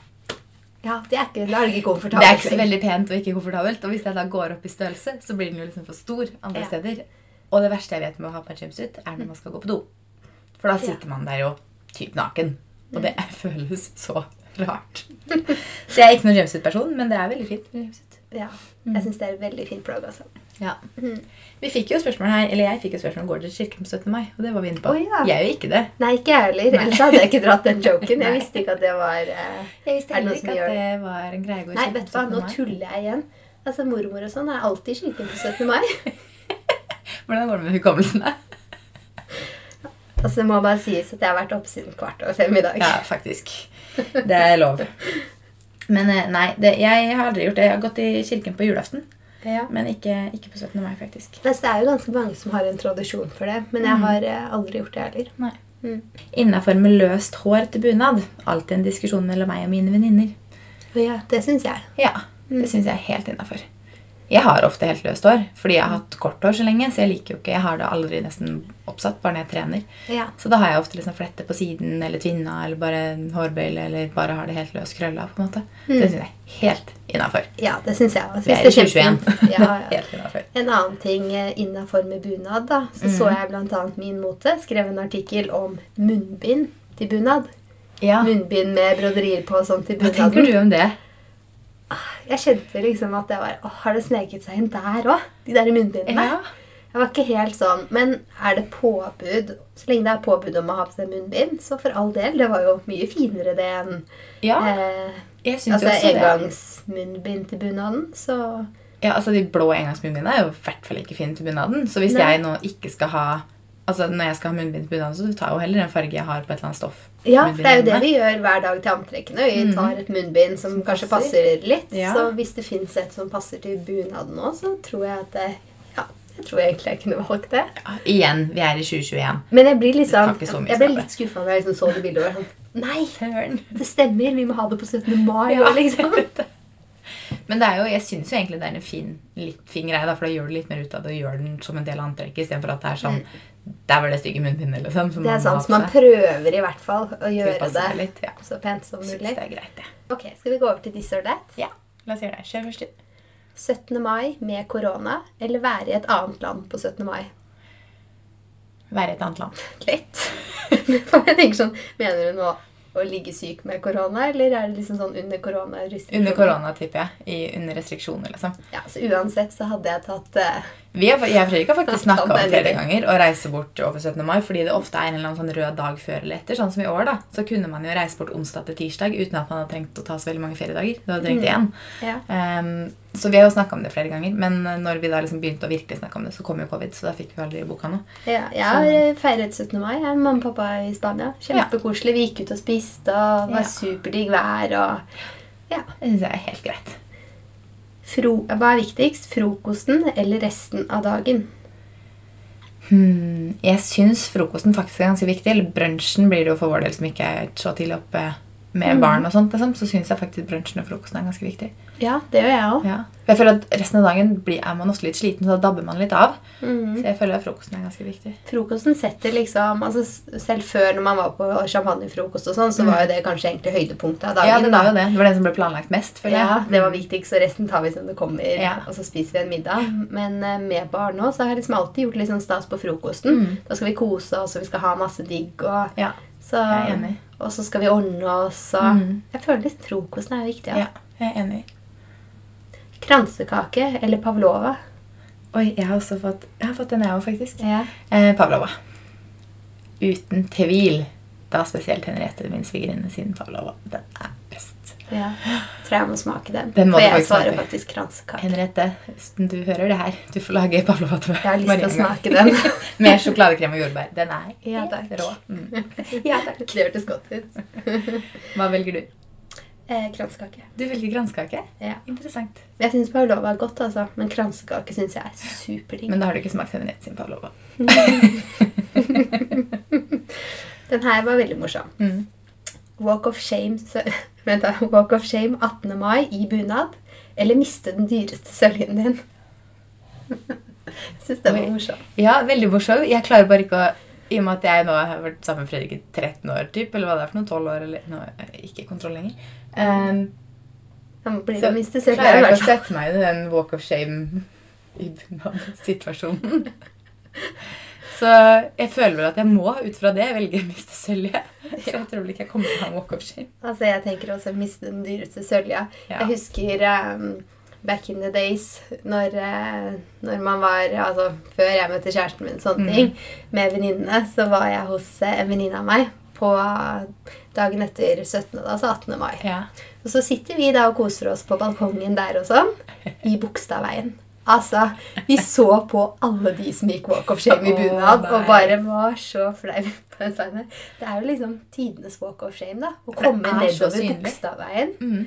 Ja, det er ikke, det er ikke komfortabelt. Det er ikke så veldig pent og ikke komfortabelt. Og hvis jeg da går opp i størrelse, så blir den jo liksom for stor andre Ja. steder. Og det verste jeg vet med å ha på en jumpsuit, er når man skal gå på do. For da sitter man der jo typ naken. Og det er- føles så rart. Så jeg er ikke noen jumpsuit-person, men det er veldig fint. med jumpsuit. Ja, jeg syns det er et veldig fint plagg. altså. Ja. Mhm. Vi fikk jo spørsmål her, eller jeg fikk jo spørsmål om går dere til kirken på 17. mai. Og det var vi inne på. Oh, ja. Jeg gjør ikke det. Nei, ikke jeg heller. Ellers hadde jeg ikke dratt den joken. Jeg visste ikke at det var eh, Jeg visste Er heller ikke gjør at det var en greie å gå i Nei, kirken vet på du hva, nå tuller jeg igjen. Altså, Mormor og sånn er alltid i kirken på 17. mai. Hvordan går det med hukommelsen? Altså, Det må bare sies at jeg har vært oppe siden kvart over fem i dag. Ja, faktisk. Det er lov. Men eh, nei, det, jeg har aldri gjort det. Jeg har gått i kirken på julaften. Ja. Men ikke, ikke på 17. mai, faktisk. Det er jo ganske mange som har en tradisjon for det, men jeg har eh, aldri gjort det heller. Nei. Mm. Innafor med løst hår til bunad. Alltid en diskusjon mellom meg og mine venninner. Ja, det syns jeg. Ja, det syns jeg er helt innafor. Jeg har ofte helt løst hår fordi jeg har hatt kort hår så lenge. Så jeg liker jo ikke, jeg har det aldri nesten oppsatt, bare når jeg trener. Ja. Så da har jeg ofte liksom flette på siden eller tvinna eller bare hårbøyle eller bare har det helt løst krølla. på en måte. Det syns jeg er helt innafor. ja, det syns jeg også. Vi er i 2021. Ja, ja. helt innafor. En annen ting innafor med bunad, da, så mm. så jeg bl.a. Min Mote skrev en artikkel om munnbind til bunad. Ja. Munnbind med broderier på og sånn til Hva tenker du om det? Jeg kjente liksom at det var Åh, har det sneket seg inn der òg? De der munnbindene. Ja. Jeg var ikke helt sånn. Men er det påbud Så lenge det er påbud om å ha på seg munnbind, så for all del. Det var jo mye finere det enn ja. eh, Jeg syns altså også engangsmunnbind til bunaden. Så Ja, altså De blå engangsmunnbindene er jo i hvert fall ikke fine til bunaden. Så hvis Nei. jeg nå ikke skal ha Altså Når jeg skal ha munnbind til bunaden, så tar jeg jo heller en farge jeg har på et eller annet stoff. ja, det er jo det vi gjør hver dag til antrekkene. Vi tar et munnbind som, kanskje passer. passer litt. Ja. Så hvis det fins et som passer til bunaden òg, så tror jeg at det Ja, jeg tror egentlig jeg kunne valgt det. Ja, igjen, vi er i 2021. Men jeg blir liksom Jeg ble litt skuffa da jeg liksom så det bildet. og sånn Nei, det stemmer! Vi må ha det på 17. mai Ja, liksom. Men det er jo, jeg syns jo egentlig det er en fin, litt fin greie, da, for da gjør du litt mer ut av det og gjør den som en del av antrekket, istedenfor at det er sånn Der var det stygge munnbindet, liksom. som. Det er sant. Så man prøver i hvert fall å gjøre det litt, ja. så pent som mulig. mulig. det er greit, det. Ok, Skal vi gå over til this or that? Ja, la oss gjøre det. Kjør først, inn. 17. mai med korona eller være i et annet land på 17. mai? Være i et annet land. Lett. Jeg tenker sånn, Mener du nå å ligge syk med korona, eller er det liksom sånn under korona? Under korona, tipper jeg. I, under restriksjoner, liksom. Ja, så Uansett så hadde jeg tatt uh, Vi har, jeg og Fredrik har faktisk snakka om er flere ganger å reise bort over 17. mai, fordi det ofte er en eller annen sånn rød dag før eller etter. Sånn som i år, da. Så kunne man jo reise bort onsdag til tirsdag uten at man hadde trengt å ta så veldig mange feriedager. Du hadde trengt én. ja. Um, så vi har jo snakka om det flere ganger, men når vi da liksom begynte å virkelig snakke om det, så kom jo covid, så da fikk vi aldri boka nå. ja. Jeg har eh, feiret 17. mai. Jeg er mamma og pappa i Spania. Kjempekoselig. Vi gikk ut og spiste, og var Ja. superdigg vær. og ja. Det syns jeg er helt greit. Fro Hva er viktigst? Frokosten eller resten av dagen? Hmm, jeg syns frokosten faktisk er ganske viktig. Eller brunsjen blir det jo for vår del som ikke er så tidlig oppe med barn. og sånt, liksom. Så syns jeg faktisk brunsjen og frokosten er ganske viktig. Ja, det gjør jeg også. Ja. Jeg føler at Resten av dagen blir, er man ofte litt sliten, så da dabber man litt av. Mm. Så jeg føler at frokosten er ganske viktig. Frokosten setter liksom altså Selv før når man var på champagnefrokost, og sånn, så var jo det kanskje egentlig høydepunktet av dagen. Ja, det var jo det. Det var den som ble planlagt mest. føler jeg. Ja, det var viktigst, og resten tar vi som det kommer. Ja. Og så spiser vi en middag. Men eh, med barn nå, så har jeg liksom alltid gjort litt sånn stas på frokosten. Mm. Da skal vi kose oss, og vi skal ha masse digg. Og, Ja, så, jeg er enig. Og så skal vi ordne oss. Og, Mm. Jeg føler litt frokosten er viktig. Ja. ja, jeg er enig. Kransekake eller pavlova? Oi, jeg har også fått, jeg har fått den, jeg òg, faktisk. Ja. Eh, Pavlova. Uten tvil. Da spesielt Henriette, min svigerinne, sin Pavlova. Den er best. Ja. Tror jeg må smake den. Den må For jeg svarer smake. faktisk kransekake. Henriette, du hører det her, du får lage Pavlova. Jeg har lyst til å smake den. Med sjokoladekrem og jordbær. Den er Ja, helt takk. rå. Mm. ja, takk. Det hørtes godt ut. Hva velger du? Eh, kransekake. Du velger kransekake? Ja. Interessant. Jeg syns pavlova er godt, altså. Men kransekake syns jeg er superdigg. Men da har du ikke smakt Henriette sin Pavlova. Den her var veldig morsom. Mm. Walk of shame så, Vent da. Walk of shame 18. mai i bunad. Eller miste den dyreste søljen din. Jeg syns det var morsomt. Ja, veldig morsom. Jeg klarer bare ikke å I og med at jeg nå har vært sammen med Fredrik i 13 år, typ, eller hva det er for noen 12 år, eller nå er ikke kontroll lenger, um, så klarer jeg ikke å sette meg i den walk of shame i bunad-situasjonen. Så jeg føler vel at jeg må, ut fra det, velge å miste søljet. Så jeg tror vel ikke jeg kommer til å ha en walk of shame. Altså, jeg tenker også å miste den dyreste sølja. Ja. Jeg husker um, back in the days når, eh, når man var altså, Før jeg møtte kjæresten min, sånne Mm. ting, med venninnene, så var jeg hos eh, en venninne av meg på dagen etter 17., altså 18. mai. Ja. Og så sitter vi da og koser oss på balkongen der og sånn, i Bogstadveien. Altså, Vi så på alle de som gikk walk of shame i bunad, bunad, og bare var så flau på den. Det er jo liksom tidenes walk of shame, da. Å komme er nedover. Bogstadveien Mm.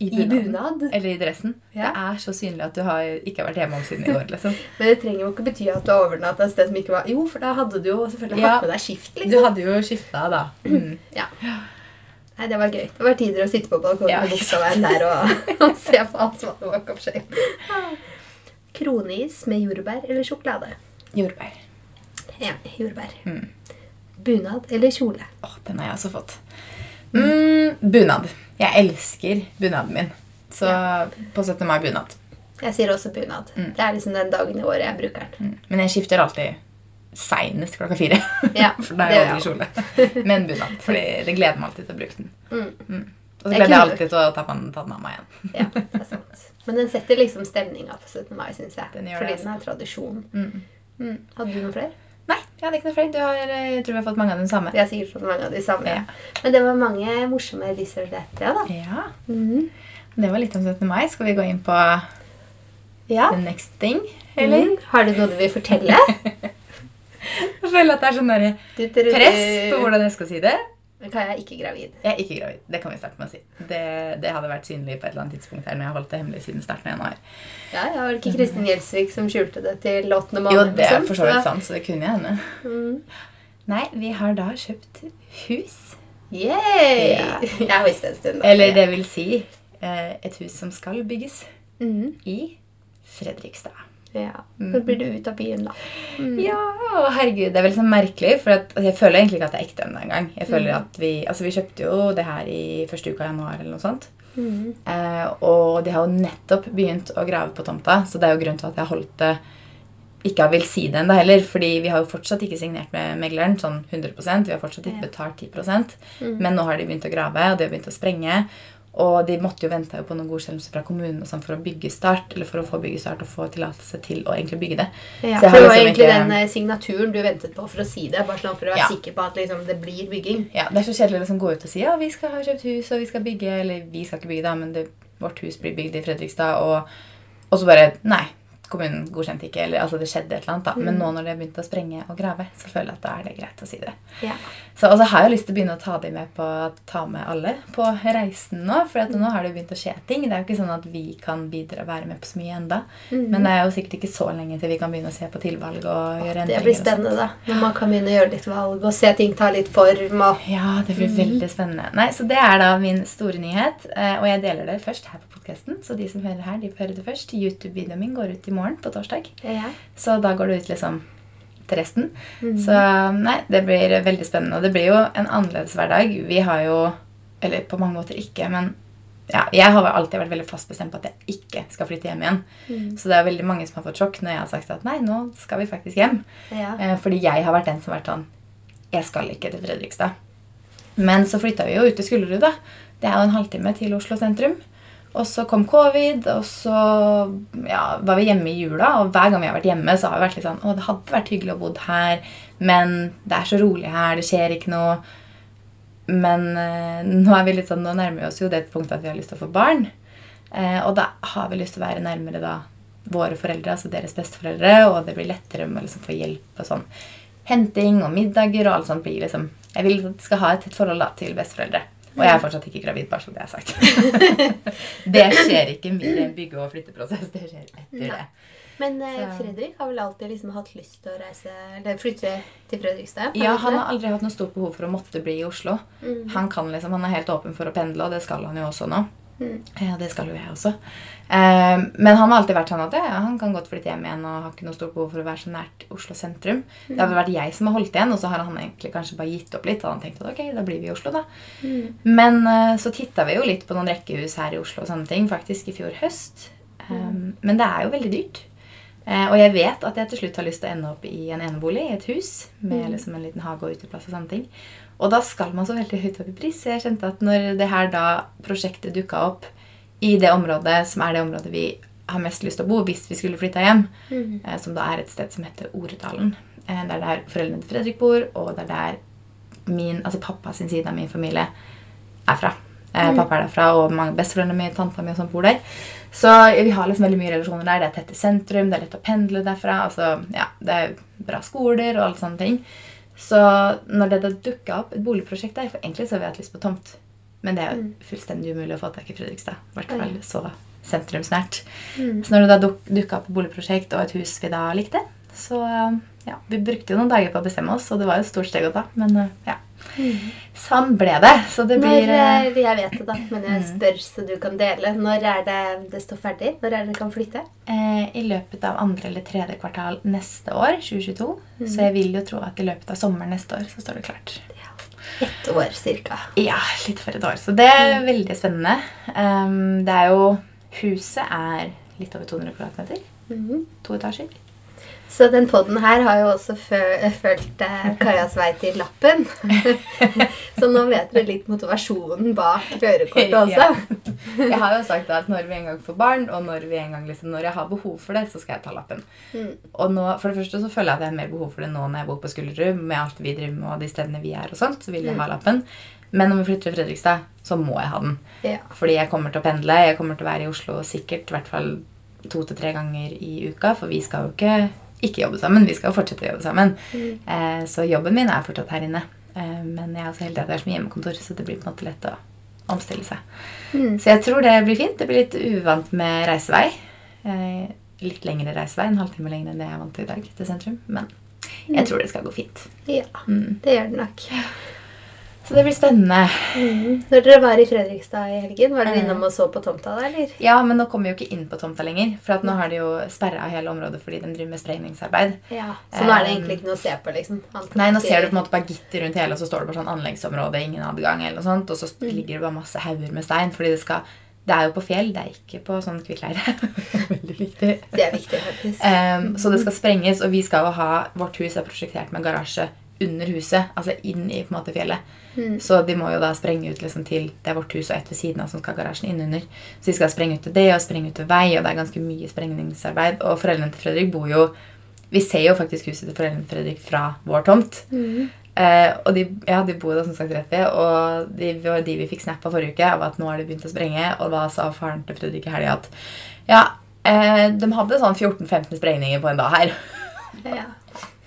I I bunad. Eller i dressen. Ja. Det er så synlig at du har ikke vært hjemme om siden i år. liksom. Men det trenger jo ikke bety at du har overnatta et sted som ikke var Jo, for da hadde du jo selvfølgelig Ja. hatt med deg skift, Du liksom. hadde jo skifta, da. Mm. Ja. Nei, det var gøy. Det var tider å sitte på balkongen Ja, på Bogstadveien der og, og se på alt som hadde walk of shape. Kroneis med jordbær eller sjokolade? Jordbær. Ja, Jordbær. Mm. Bunad eller kjole? Åh, den har jeg også fått. Mm, bunad. Jeg elsker bunaden min. Så på 17. mai bunad. Jeg sier også bunad. Mm. Det er liksom den dagen i året jeg bruker den. Mm. Men jeg skifter alltid seinest klokka fire. Ja, For da er jeg aldri i kjole. Men bunad. For det gleder meg alltid til å bruke den. Mm. Og så gleder jeg alltid til å ta den av meg igjen. Ja, det er sant. Men den setter liksom stemninga på 17. mai, syns jeg. Den Fordi det, den er tradisjon. Mm. Mm. Hadde du noen flere? Nei, jeg hadde ikke noe flere. Du har, eh, jeg tror vi har fått mange av de samme. Vi har sikkert fått mange av de samme. Ja. Men det var mange morsomme rissoletter, ja, da. Ja, Mm. Det var litt om 17. mai. Skal vi gå inn på Ja. the next thing? Eller? Mm. Har du noe du vil fortelle? Jeg føler at det er sånn press på hvordan jeg skal si det. Kan jeg ikke gravid? Jeg er ikke gravid. Det kan vi starte med å si. Det, det hadde vært synlig på et eller annet tidspunkt her når jeg har holdt det hemmelig siden starten av januar. Ja, jeg Var ikke Kristin Gjelsvik som skjulte det til åttende Jo, det er liksom? for så vidt sant, så det kunne jeg hende. Mm. Nei, vi har da kjøpt hus. Yay! Ja. Jeg visste en stund. da. Eller det vil si eh, et hus som skal bygges mm. i Fredrikstad. Ja. Når blir du ut av byen, da? Mm. Ja, herregud, det er veldig sånn merkelig, for at, altså, jeg føler egentlig ikke at det er ekte ennå engang. Jeg føler at vi, altså vi kjøpte jo det her i første uka av januar eller noe sånt. Mm. Eh, og de har jo nettopp begynt å grave på tomta, så det er jo grunn til at jeg har holdt det ikke vil si det ennå heller, fordi vi har jo fortsatt ikke signert med megleren sånn 100% Vi har fortsatt ikke betalt 10% men nå har de begynt å grave, og de har begynt å sprenge. Og de måtte jo vente på noen godkjennelse fra kommunen og sånn for å bygge start, eller for å få byggestart og få tillatelse til å egentlig bygge det. Ja, Så jeg for det var liksom egentlig ikke- den eh, signaturen du ventet på for å si det. Bare sånn for å være Ja. sikker på at liksom, det blir bygging. Ja, Det er så kjedelig å liksom gå ut og si ja, vi skal ha kjøpt hus og vi skal bygge Eller vi skal ikke bygge, da, men det, vårt hus blir bygd i Fredrikstad. Og, og så bare Nei, kommunen godkjente ikke. Eller altså, det skjedde et eller annet. da. Men nå når de har begynt å sprenge og grave, så føler jeg at da er det greit å si det. Ja. Så og så har jeg lyst til å begynne å ta de med på ta med alle på reisen nå. For at nå har det begynt å skje ting. Det er jo ikke sånn at vi kan bidra være med på så mye enda. Men det er jo sikkert ikke så lenge til vi kan begynne å se på tilvalg og gjøre endringer. Det blir spennende, da. Når man kan begynne å gjøre litt valg og se ting ta litt form. Og... Ja, det blir veldig spennende. Nei, Så det er da min store nyhet. eh, Og jeg deler det først her på podkasten, så de som hører her, de får høre det først. YouTube-videoen min går ut i morgen på torsdag. Ja. Så da går det ut liksom til resten. Så nei, det blir veldig spennende. Og det blir jo en annerledes hverdag. Vi har jo Eller på mange måter ikke, men ja, jeg har alltid vært veldig fast bestemt på at jeg ikke skal flytte hjem igjen. Så det er veldig mange som har fått sjokk når jeg har sagt at nei, nå skal vi faktisk hjem. Ja. Eh, Fordi jeg har vært den som har vært sånn Jeg skal ikke til Fredrikstad. Men så flytta vi jo ut til Skullerud, da. Det er jo en halvtime til Oslo sentrum. Og så kom covid, og så ja, var vi hjemme i jula. Og hver gang vi har vært hjemme, så har vi vært litt sånn Å, det hadde vært hyggelig å bo her, men det er så rolig her, det skjer ikke noe. Men eh, nå er vi litt sånn, nå nærmer vi oss jo det punktet at vi har lyst til å få barn. Eh, og da har vi lyst til å være nærmere da våre foreldre, altså deres besteforeldre, og det blir lettere med å liksom få hjelp og sånn henting og middager og alt sånt blir liksom Jeg vil at de skal ha et tett forhold da til besteforeldre. Og jeg er fortsatt ikke gravid, bare så det er sagt. det skjer ikke med en bygge- og flytteprosess. Det skjer etter Nei. det. Men eh, Fredrik har vel alltid liksom hatt lyst til å reise Eller flytte til Fredrikstad? Ja, Han har aldri hatt noe stort behov for å måtte bli i Oslo. Han kan liksom, han er helt åpen for å pendle, og det skal han jo også nå. Ja, det skal jo jeg også. Eh, men han har alltid vært sånn at ja, han kan godt flytte hjem igjen og har ikke noe stort behov for å være så nært Oslo sentrum. Det har vært jeg som har holdt igjen, og så har han egentlig kanskje bare gitt opp litt. Og han tenkte at ok, da blir vi i Oslo, da. Men eh, så titta vi jo litt på noen rekkehus her i Oslo og sånne ting, faktisk i fjor høst. Um, men det er jo veldig dyrt. Eh, og jeg vet at jeg til slutt har lyst til å ende opp i en enebolig, i et hus, med liksom en liten hage og uteplass og sånne ting. Og da skal man så veldig høyt opp i pris. Så jeg kjente at når det her da prosjektet dukka opp i det området som er det området vi har mest lyst til å bo hvis vi skulle flytta hjem, eh, som da er et sted som heter Oredalen. Eh, det er der foreldrene til Fredrik bor, og det er der min, altså pappa sin side av min familie er fra. Eh, Pappa er derfra, og mange besteforeldrene mine, tanta mi og sånn bor der. Så vi har liksom veldig mye relasjoner der. Det er tett i sentrum, det er lett å pendle derfra. Altså, ja, det er bra skoler og alt sånne ting. Så når det da dukka opp et boligprosjekt der For egentlig så har vi hatt lyst på tomt Men det er jo fullstendig umulig å få tak i Fredrikstad. I hvert fall så sentrumsnært. Mm. Så når det da duk, dukka opp et boligprosjekt og et hus vi da likte, så ja, vi brukte jo noen dager på å bestemme oss, og det var jo et stort steg å ta. Men ja, sånn ble det. Så det blir eh, eh, jeg vet det, da, men jeg spør så du kan dele. Når er det det står ferdig? Når er det det kan flytte? eh, i løpet av andre eller tredje kvartal neste år, 2022. Så jeg vil jo tro at i løpet av sommeren neste år så står det klart. Ett år cirka. Ja, litt for et år. Så det er veldig spennende. Um, det er jo Huset er litt over 200 kvadratmeter. Mm. To etasjer. Så den podden her har jo også fulgt eh, Kajas vei til lappen. så nå vet dere litt motivasjonen bak førerkortet også. Ja. Jeg har jo sagt at når vi en gang får barn, og når, vi en gang, liksom, når jeg har behov for det, så skal jeg ta lappen. Mm. Og nå, for det første så føler jeg at jeg har mer behov for det nå når jeg bor på Skullerud, med alt vi driver med og de stedene vi er og sånt, så vil jeg ha lappen. Men når vi flytter til Fredrikstad, så må jeg ha den. Ja. Fordi jeg kommer til å pendle. Jeg kommer til å være i Oslo sikkert i hvert fall to til tre ganger i uka. For vi skal jo ikke, ikke jobbe sammen. Vi skal jo fortsette å jobbe sammen. Eh, så jobben min er fortsatt her inne. Eh, men jeg er også heldig at jeg er som hjemmekontor, så det blir på en måte lett å omstille seg. Mm. Så jeg tror det blir fint. Det blir litt uvant med reisevei. Eh, litt lengre reisevei. En halvtime lenger enn det jeg er vant til i dag til sentrum. Men jeg tror det skal gå fint. ja, Mm. det gjør det nok. Så det blir spennende. Mm. Når dere var i Fredrikstad i helgen, var dere Mm. innom og så på tomta da, eller? Ja, men nå kommer vi jo ikke inn på tomta lenger. For at nå har de jo sperra hele området fordi de driver med sprengningsarbeid. Ja. Så nå er det egentlig ikke noe å se på, liksom? Nei, nå ser du på en måte bare gitter rundt hele, og så står det bare sånn anleggsområde, ingen adgang, eller noe sånt. Og så ligger det bare masse hauger med stein, fordi det skal Det er jo på fjell, det er ikke på sånn kvittleire. Veldig viktig. Det er viktig, faktisk. Um, så det skal sprenges, og vi skal jo ha Vårt hus er prosjektert med garasje under huset, altså inn i på en måte fjellet. Så de må jo da sprenge ut liksom til Det er vårt hus og ett ved siden av som skal ha garasjen innunder. Så de skal sprenge ut til det og sprenge ut til vei, og det er ganske mye sprengningsarbeid. Og foreldrene til Fredrik bor jo Vi ser jo faktisk huset til foreldrene til Fredrik fra vår tomt. Eh, og de, ja, de bor da som sagt rett ved, og de var de vi fikk snap av forrige uke av at nå har det begynt å sprenge. Og da sa faren til Fredrik i helga at ja, eh, de hadde sånn 14-15 sprengninger på en dag her. Ja.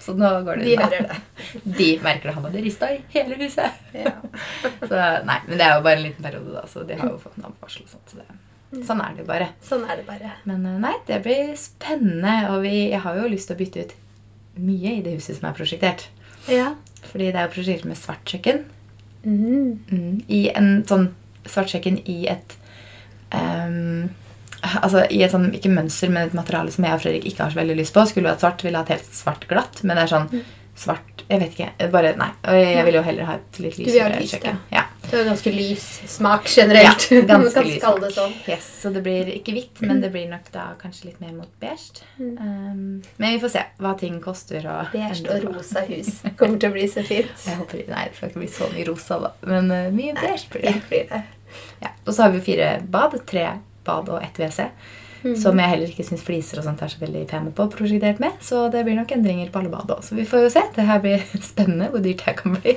Så nå går det De hører det. De merker det. Han hadde rista i hele huset. Ja. Så nei, Men det er jo bare en liten periode, da, så de har jo fått navnvarsel og sånt. Så det, sånn er det bare. Sånn er det bare. Men eh, nei, det blir spennende. Og vi, jeg har jo lyst til å bytte ut mye i det huset som er prosjektert. Ja. Fordi det er jo prosjektert med svart kjøkken. Mm. Mm, I en sånn svart kjøkken i et ehm, Altså i et sånn, ikke mønster, men et materiale som jeg og Fredrik ikke har så veldig lyst på. Skulle vært svart, ville hatt helt svart glatt, men det er sånn svart Jeg vet ikke. Bare, nei. Og jeg vil jo heller ha et litt lysere lys, kjøkken. Ja. Det er ganske lys smak generelt. Ja, ganske lys smak. det sånn. Yes, så det blir ikke hvitt, men det blir nok da kanskje litt mer mot beige. Mm. Um, men vi får se hva ting koster. Og Beige og rosa hus kommer til å bli så fint. Jeg håper, nei, det skal ikke bli så mye rosa, da. Men uh, mye beige blir det. Blir det. Ja. Og så har vi fire bad. Tre bad og ett WC. Mm. Som jeg heller ikke syns fliser og sånt er så veldig pene på. prosjektert med, Så det blir nok endringer på alle bad òg. Så vi får jo se. Det her blir spennende hvor dyrt det kan bli.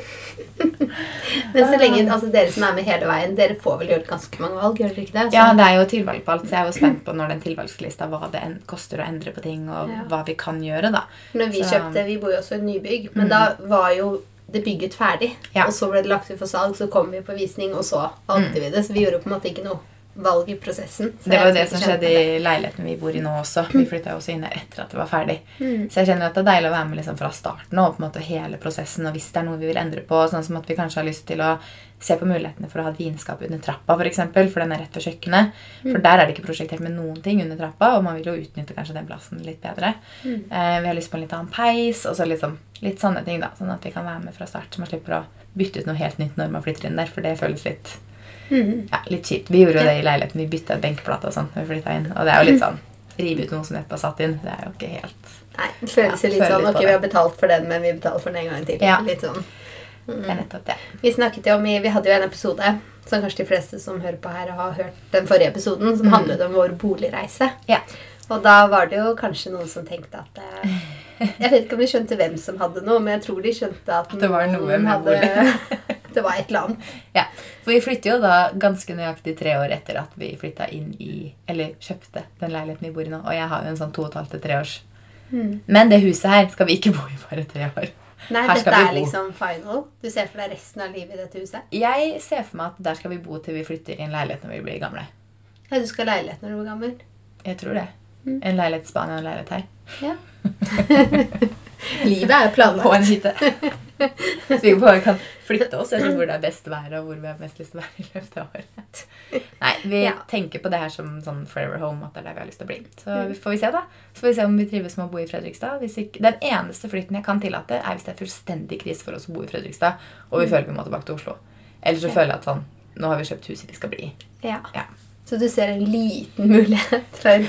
Men så lenge altså dere som er med hele veien, dere får vel gjort ganske mange valg? gjør dere ikke det? Så- Ja, det er jo tilvalg på alt, så jeg er jo spent på når den tilvalgslista hva det koster å endre på ting, og Ja. hva vi kan gjøre, da. Når vi Så- kjøpte, vi bor jo også i nybygg, men da var jo det bygget ferdig. Ja. Og så ble det lagt ut for salg, så kom vi på visning, og så valgte vi det. Så vi gjorde på en måte ikke noe valg i prosessen. Det var jo det som skjedde i leiligheten vi bor i nå også. Vi flytta jo også inn her etter at det var ferdig. Mm. Så jeg kjenner at det er deilig å være med liksom fra starten og på en måte hele prosessen. Og hvis det er noe vi vil endre på, sånn som at vi kanskje har lyst til å se på mulighetene for å ha et vinskap under trappa, for, eksempel, for den er rett ved kjøkkenet. For der er det ikke prosjektert med noen ting under trappa, og man vil jo utnytte kanskje den plassen litt bedre. Eh, vi har lyst på en litt annen peis, og så liksom, litt sånne ting, da. Sånn at vi kan være med fra start, så man slipper å bytte ut noe helt nytt når man flytter inn der, for det føles litt Mm. ja, litt kjipt. Vi gjorde jo det i leiligheten. Vi bytta benkplate og sånn. Og det er jo litt sånn Rive ut noe som nettopp er satt inn. Det er jo ikke helt Nei, det føles jo Ja, litt sånn litt Ok, vi har betalt for den, men vi betaler for den en gang til. Ja. Litt sånn. Det er nettopp det. Vi snakket jo om, vi hadde jo en episode som kanskje de fleste som hører på her, har hørt den forrige episoden, som handlet om vår boligreise. Ja. Og da var det jo kanskje noen som tenkte at eh, Jeg vet ikke om de skjønte hvem som hadde noe, men jeg tror de skjønte at At det var noe med hadde Det var et eller annet. ja. For vi flytter jo da ganske nøyaktig tre år etter at vi flytta inn i Eller kjøpte den leiligheten vi bor i nå. Og jeg har jo en sånn to og et halvt til tre års. Mm. Men det huset her skal vi ikke bo i bare tre år. Nei, Her dette er liksom final. Du ser for deg resten av livet i dette huset? Jeg ser for meg at der skal vi bo til vi flytter i en leilighet når vi blir gamle. Ja, du skal ha leilighet når du blir gammel? Jeg tror det. Mm. En leilighet i Spania og en leilighet her. Ja. Livet er planlagt. På en hytte. Så vi bare kan flytte oss etter hvor det er best vær, og hvor vi har mest lyst til å være i løpet av året. Nei, vi Ja. tenker på det her som sånn forever home, at det er der vi har lyst til å bli. Så Mm. vi får vi se, da. Så får vi se om vi trives med å bo i Fredrikstad. Ikke, den eneste flytten jeg kan tillate, er hvis det er fullstendig krise for oss å bo i Fredrikstad, og vi føler vi må tilbake til Oslo. Eller så Mm. Ja. føler jeg at sånn Nå har vi kjøpt huset vi skal bli i. Ja. Ja. Så du ser en liten mulighet for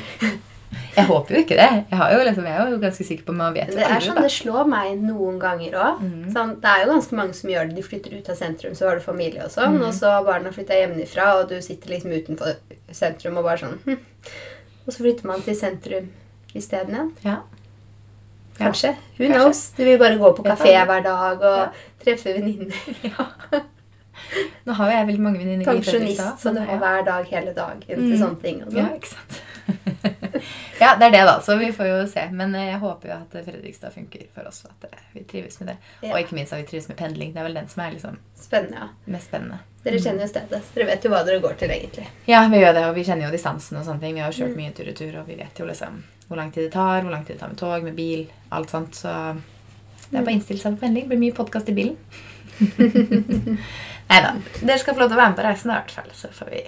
Jeg håper jo ikke det. Jeg, har jo liksom, jeg er jo ganske sikker på Man vet jo Det er sånn det slår meg noen ganger òg. Mm. Sånn, det er jo ganske mange som gjør det. De flytter ut av sentrum, så har du familie og sånn. Mm. Og så har barna flytta hjemmefra, og du sitter liksom utenfor sentrum og bare sånn hm. Og så flytter man til sentrum isteden igjen. Ja. Kanskje. Who Kanskje. knows? Du vil bare gå på kafé hver dag og Ja. treffe venninner. Ja. Nå har jo jeg veldig mange venninner i Pensjonist, så du har hver dag hele dagen til Mm. sånne ting. Og Ja, sånn. ikke sant. ja, det er det, da. Så vi får jo se. Men eh, jeg håper jo at Fredrikstad funker for oss. og At eh, vi trives med det. Ja. Og ikke minst at vi trives med pendling. Det er vel den som er liksom Spennende. ja. mest spennende. Dere kjenner jo stedet, så dere vet jo hva dere går til, egentlig. Ja, vi gjør det, og vi kjenner jo distansen og sånne ting. Vi har jo kjørt Mm. mye tur-retur, og vi vet jo liksom hvor lang tid det tar, hvor lang tid det tar med tog, med bil, alt sånt. Så det er bare å innstille seg på pendling. Det blir mye podkast i bilen. Nei da. Dere skal få lov til å være med på reisen, i hvert fall. Så får vi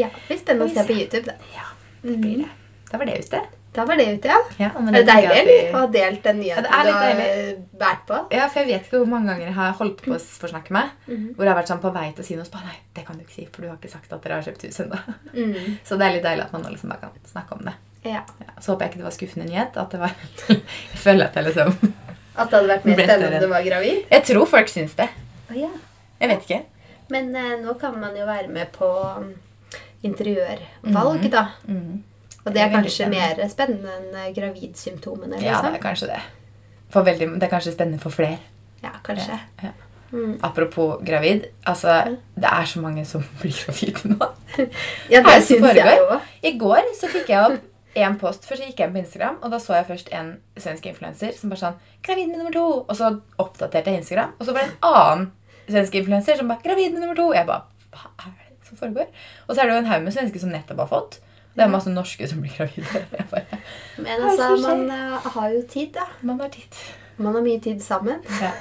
Ja, det blir spennende å se på YouTube. Da, Ja, det blir det. Da var det ute. da var det ute, ja. Ja, med Er det deilig, vi- Å ha delt den nyheten det er du har eh, på? Ja, for jeg vet ikke hvor mange ganger jeg har holdt på å forsnakke meg. Mhm. Hvor jeg har vært sånn på vei til å si noe, så bare nei, det kan du ikke si, for du har ikke sagt at dere har kjøpt hus ennå. Mm. Så det er litt deilig at man nå liksom bare kan snakke om det. Ja. Ja, så håper jeg ikke det var skuffende nyhet. At det var Jeg føler at jeg liksom At det hadde vært mer spennende om du var gravid? Jeg tror folk syns det. Å ja. Jeg vet ikke. Men eh, nå kan man jo være med på um, interiørvalg, da. Mhm. Og det er kanskje mer spennende enn gravidsymptomene? Liksom. Ja, det er kanskje det. For veldig, det er kanskje spennende for flere. Ja, kanskje. Ja, ja. Mm. Apropos gravid. Altså, det er så mange som blir gravide nå. Ja, det syns jeg jo. I går så fikk jeg opp en post. Først gikk jeg på Instagram, og da så jeg først en svensk influenser som bare sånn 'Gravid med nummer to!' Og så oppdaterte jeg Instagram, og så var det en annen svensk influenser som bare 'Gravid med nummer to!' Jeg bare Hva er det som foregår? Og så er det jo en haug med svensker som nettopp har fått. Det er masse norske som blir gravide. Bare, Men det altså, man eh, har jo tid, da. Man har tid. Man har mye tid sammen. Ja.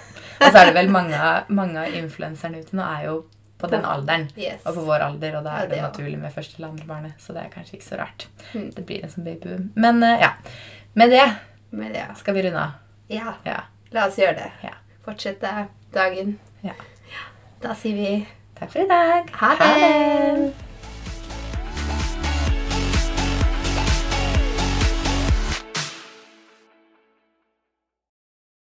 Og så er det vel mange, mange av influenserne ute nå er jo på den alderen. Yes. Og på vår alder, og da Ja, er det det naturlig med første eller andre barnet. Så det er kanskje ikke så rart. Mm. Det blir en sånn babyboom. Men eh, ja. Med det med det, skal vi runde av. ja, Ja. la oss gjøre det. Ja. Fortsette dagen. Ja. Da sier vi Takk for i dag. ha det.